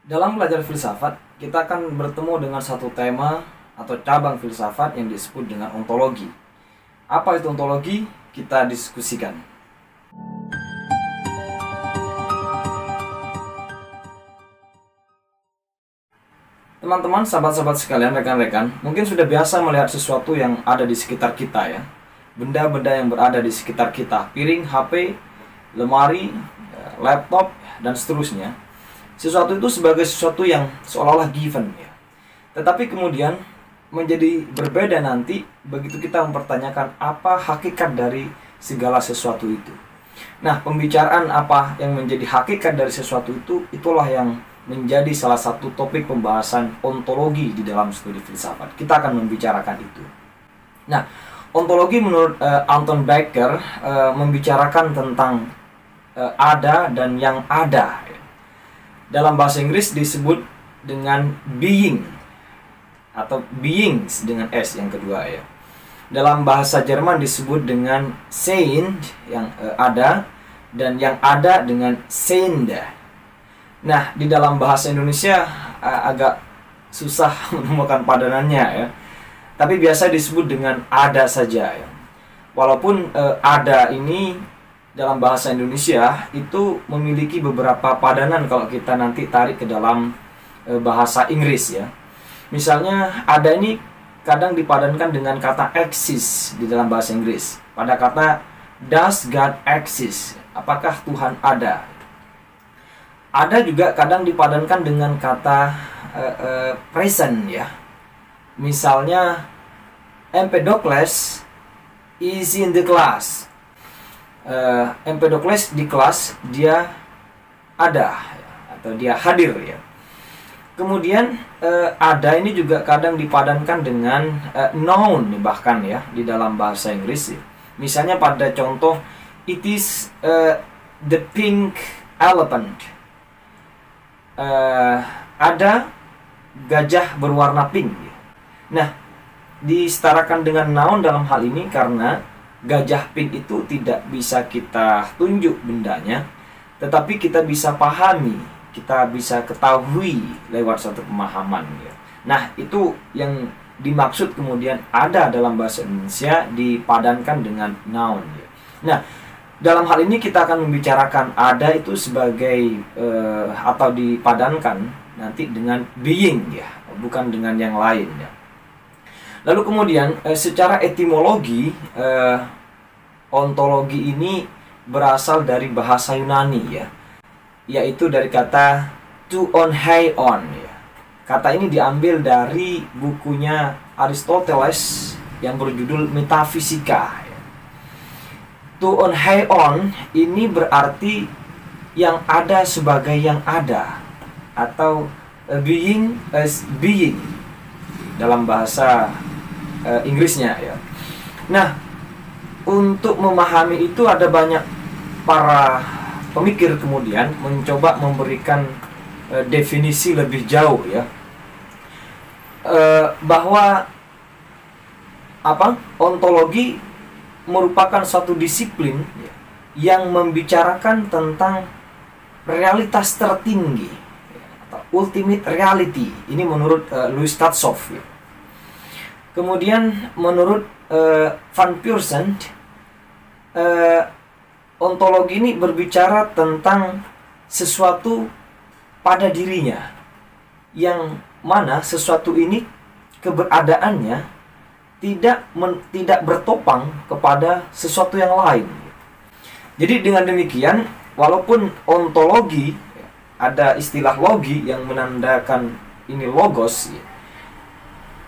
Dalam belajar filsafat, kita akan bertemu dengan satu tema atau cabang filsafat yang disebut dengan ontologi. Apa itu ontologi? Kita diskusikan. Teman-teman, sahabat-sahabat sekalian, rekan-rekan, mungkin sudah biasa melihat sesuatu yang ada di sekitar kita ya. Benda-benda yang berada di sekitar kita, piring, HP, lemari, laptop, dan seterusnya. Sesuatu itu sebagai sesuatu yang seolah-olah given ya. Tetapi kemudian menjadi berbeda nanti begitu kita mempertanyakan apa hakikat dari segala sesuatu itu. Nah, pembicaraan apa yang menjadi hakikat dari sesuatu itu itulah yang menjadi salah satu topik pembahasan ontologi di dalam studi filsafat. Kita akan membicarakan itu. Nah, ontologi menurut uh, Anton Becker uh, membicarakan tentang uh, ada dan yang ada. Dalam bahasa Inggris disebut dengan being atau beings dengan s yang kedua ya. Dalam bahasa Jerman disebut dengan sein yang uh, ada dan yang ada dengan sehende Nah, di dalam bahasa Indonesia uh, agak susah menemukan padanannya ya. Tapi biasa disebut dengan ada saja ya. Walaupun uh, ada ini dalam bahasa Indonesia itu memiliki beberapa padanan kalau kita nanti tarik ke dalam uh, bahasa Inggris ya. Misalnya ada ini kadang dipadankan dengan kata exist di dalam bahasa Inggris. Pada kata does God exist? Apakah Tuhan ada? ada juga kadang dipadankan dengan kata uh, uh, present ya misalnya Empedocles is in the class uh, Empedocles di kelas dia ada atau dia hadir ya kemudian uh, ada ini juga kadang dipadankan dengan uh, noun bahkan ya di dalam bahasa Inggris ya. misalnya pada contoh it is uh, the pink elephant uh, ada gajah berwarna pink. Nah, disetarakan dengan noun dalam hal ini karena gajah pink itu tidak bisa kita tunjuk bendanya, tetapi kita bisa pahami, kita bisa ketahui lewat satu pemahaman. Ya. Nah, itu yang dimaksud kemudian ada dalam bahasa Indonesia dipadankan dengan noun. Ya. Nah, dalam hal ini kita akan membicarakan ada itu sebagai uh, atau dipadankan nanti dengan being ya, bukan dengan yang lain ya. Lalu kemudian uh, secara etimologi uh, ontologi ini berasal dari bahasa Yunani ya, yaitu dari kata to on high on ya. Kata ini diambil dari bukunya Aristoteles yang berjudul Metafisika to on high on ini berarti yang ada sebagai yang ada atau being as being dalam bahasa uh, Inggrisnya ya. Nah, untuk memahami itu ada banyak para pemikir kemudian mencoba memberikan uh, definisi lebih jauh ya. Uh, bahwa apa? Ontologi merupakan suatu disiplin yang membicarakan tentang realitas tertinggi atau ultimate reality. Ini menurut uh, Louis Tatsov. Ya. Kemudian menurut uh, Van Pearson, uh, ontologi ini berbicara tentang sesuatu pada dirinya yang mana sesuatu ini keberadaannya tidak men, tidak bertopang kepada sesuatu yang lain. Jadi dengan demikian, walaupun ontologi ada istilah logi yang menandakan ini logos,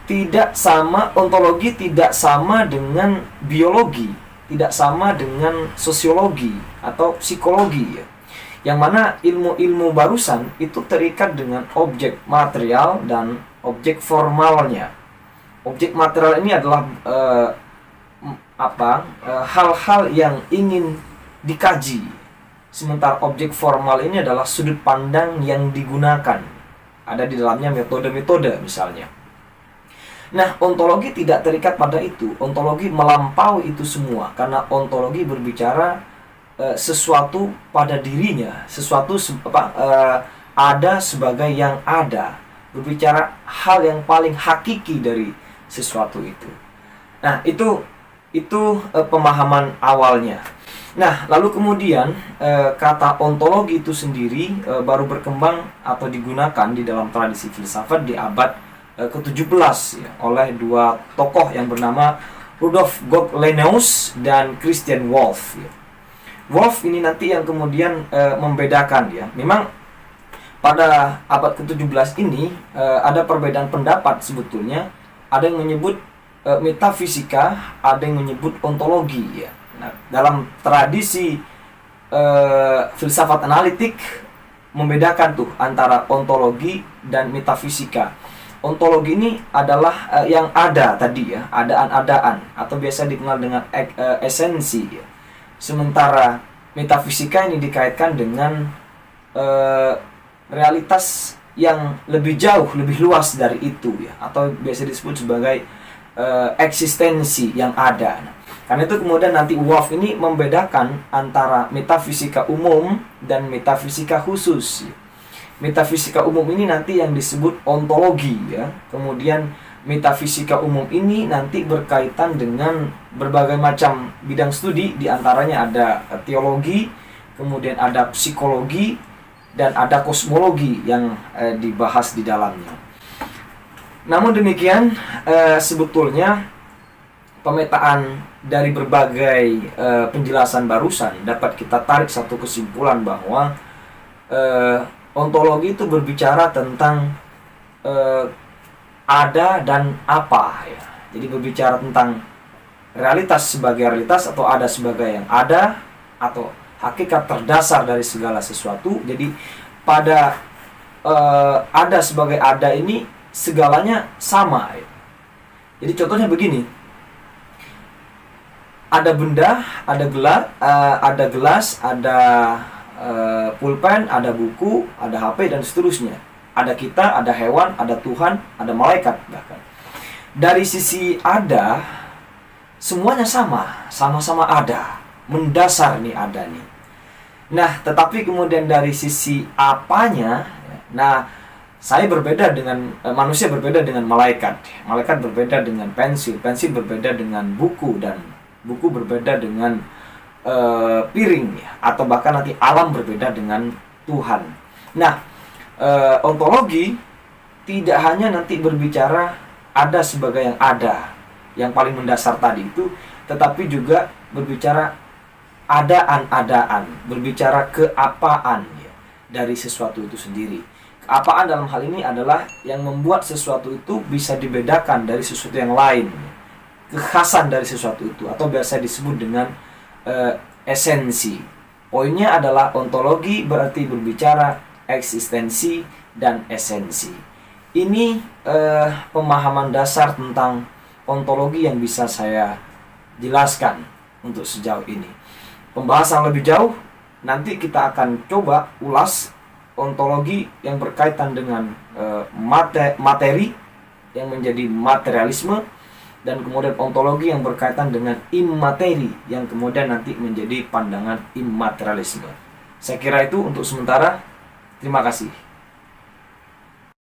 tidak sama ontologi tidak sama dengan biologi, tidak sama dengan sosiologi atau psikologi ya. Yang mana ilmu-ilmu barusan itu terikat dengan objek material dan objek formalnya. Objek material ini adalah uh, apa eh, hal-hal uh, yang ingin dikaji. Sementara objek formal ini adalah sudut pandang yang digunakan. Ada di dalamnya metode-metode misalnya nah ontologi tidak terikat pada itu ontologi melampaui itu semua karena ontologi berbicara uh, sesuatu pada dirinya sesuatu apa uh, ada sebagai yang ada, berbicara hal yang paling hakiki dari sesuatu itu. Nah, itu itu uh, pemahaman awalnya. Nah, lalu kemudian uh, kata ontologi itu sendiri uh, baru berkembang atau digunakan di dalam tradisi filsafat di abad ke-17 ya, oleh dua tokoh yang bernama Rudolf Goclenius dan Christian Wolff ya. Wolff ini nanti yang kemudian uh, membedakan ya. Memang pada abad ke-17 ini uh, ada perbedaan pendapat sebetulnya. Ada yang menyebut uh, metafisika, ada yang menyebut ontologi ya. Nah, dalam tradisi uh, filsafat analitik membedakan tuh antara ontologi dan metafisika. Ontologi ini adalah uh, yang ada tadi ya, adaan-adaan atau biasa dikenal dengan uh, esensi ya Sementara metafisika ini dikaitkan dengan uh, realitas yang lebih jauh, lebih luas dari itu ya, atau biasa disebut sebagai uh, eksistensi yang ada. Karena itu kemudian nanti Wolf ini membedakan antara metafisika umum dan metafisika khusus. Metafisika umum ini nanti yang disebut ontologi ya. Kemudian metafisika umum ini nanti berkaitan dengan berbagai macam bidang studi di antaranya ada teologi kemudian ada psikologi dan ada kosmologi yang eh, dibahas di dalamnya namun demikian eh, sebetulnya pemetaan dari berbagai eh, penjelasan barusan dapat kita tarik satu kesimpulan bahwa eh, ontologi itu berbicara tentang eh, ada dan apa ya. Jadi berbicara tentang realitas sebagai realitas atau ada sebagai yang ada atau hakikat terdasar dari segala sesuatu. Jadi pada uh, ada sebagai ada ini segalanya sama. Ya. Jadi contohnya begini. Ada benda, ada gelas, uh, ada gelas, ada uh, pulpen, ada buku, ada HP dan seterusnya ada kita, ada hewan, ada Tuhan, ada malaikat bahkan. Dari sisi ada, semuanya sama, sama-sama ada, mendasar nih ada nih. Nah, tetapi kemudian dari sisi apanya, nah saya berbeda dengan eh, manusia berbeda dengan malaikat. Malaikat berbeda dengan pensil, pensil berbeda dengan buku dan buku berbeda dengan eh, piring ya, atau bahkan nanti alam berbeda dengan Tuhan. Nah, uh, ontologi tidak hanya nanti berbicara ada sebagai yang ada yang paling mendasar tadi itu tetapi juga berbicara adaan-adaan berbicara keapaan ya, dari sesuatu itu sendiri keapaan dalam hal ini adalah yang membuat sesuatu itu bisa dibedakan dari sesuatu yang lain kekhasan dari sesuatu itu atau biasa disebut dengan uh, esensi poinnya adalah ontologi berarti berbicara eksistensi, dan esensi. Ini eh, pemahaman dasar tentang ontologi yang bisa saya jelaskan untuk sejauh ini. Pembahasan lebih jauh nanti kita akan coba ulas ontologi yang berkaitan dengan eh, materi yang menjadi materialisme dan kemudian ontologi yang berkaitan dengan imateri yang kemudian nanti menjadi pandangan immaterialisme. Saya kira itu untuk sementara Terima kasih.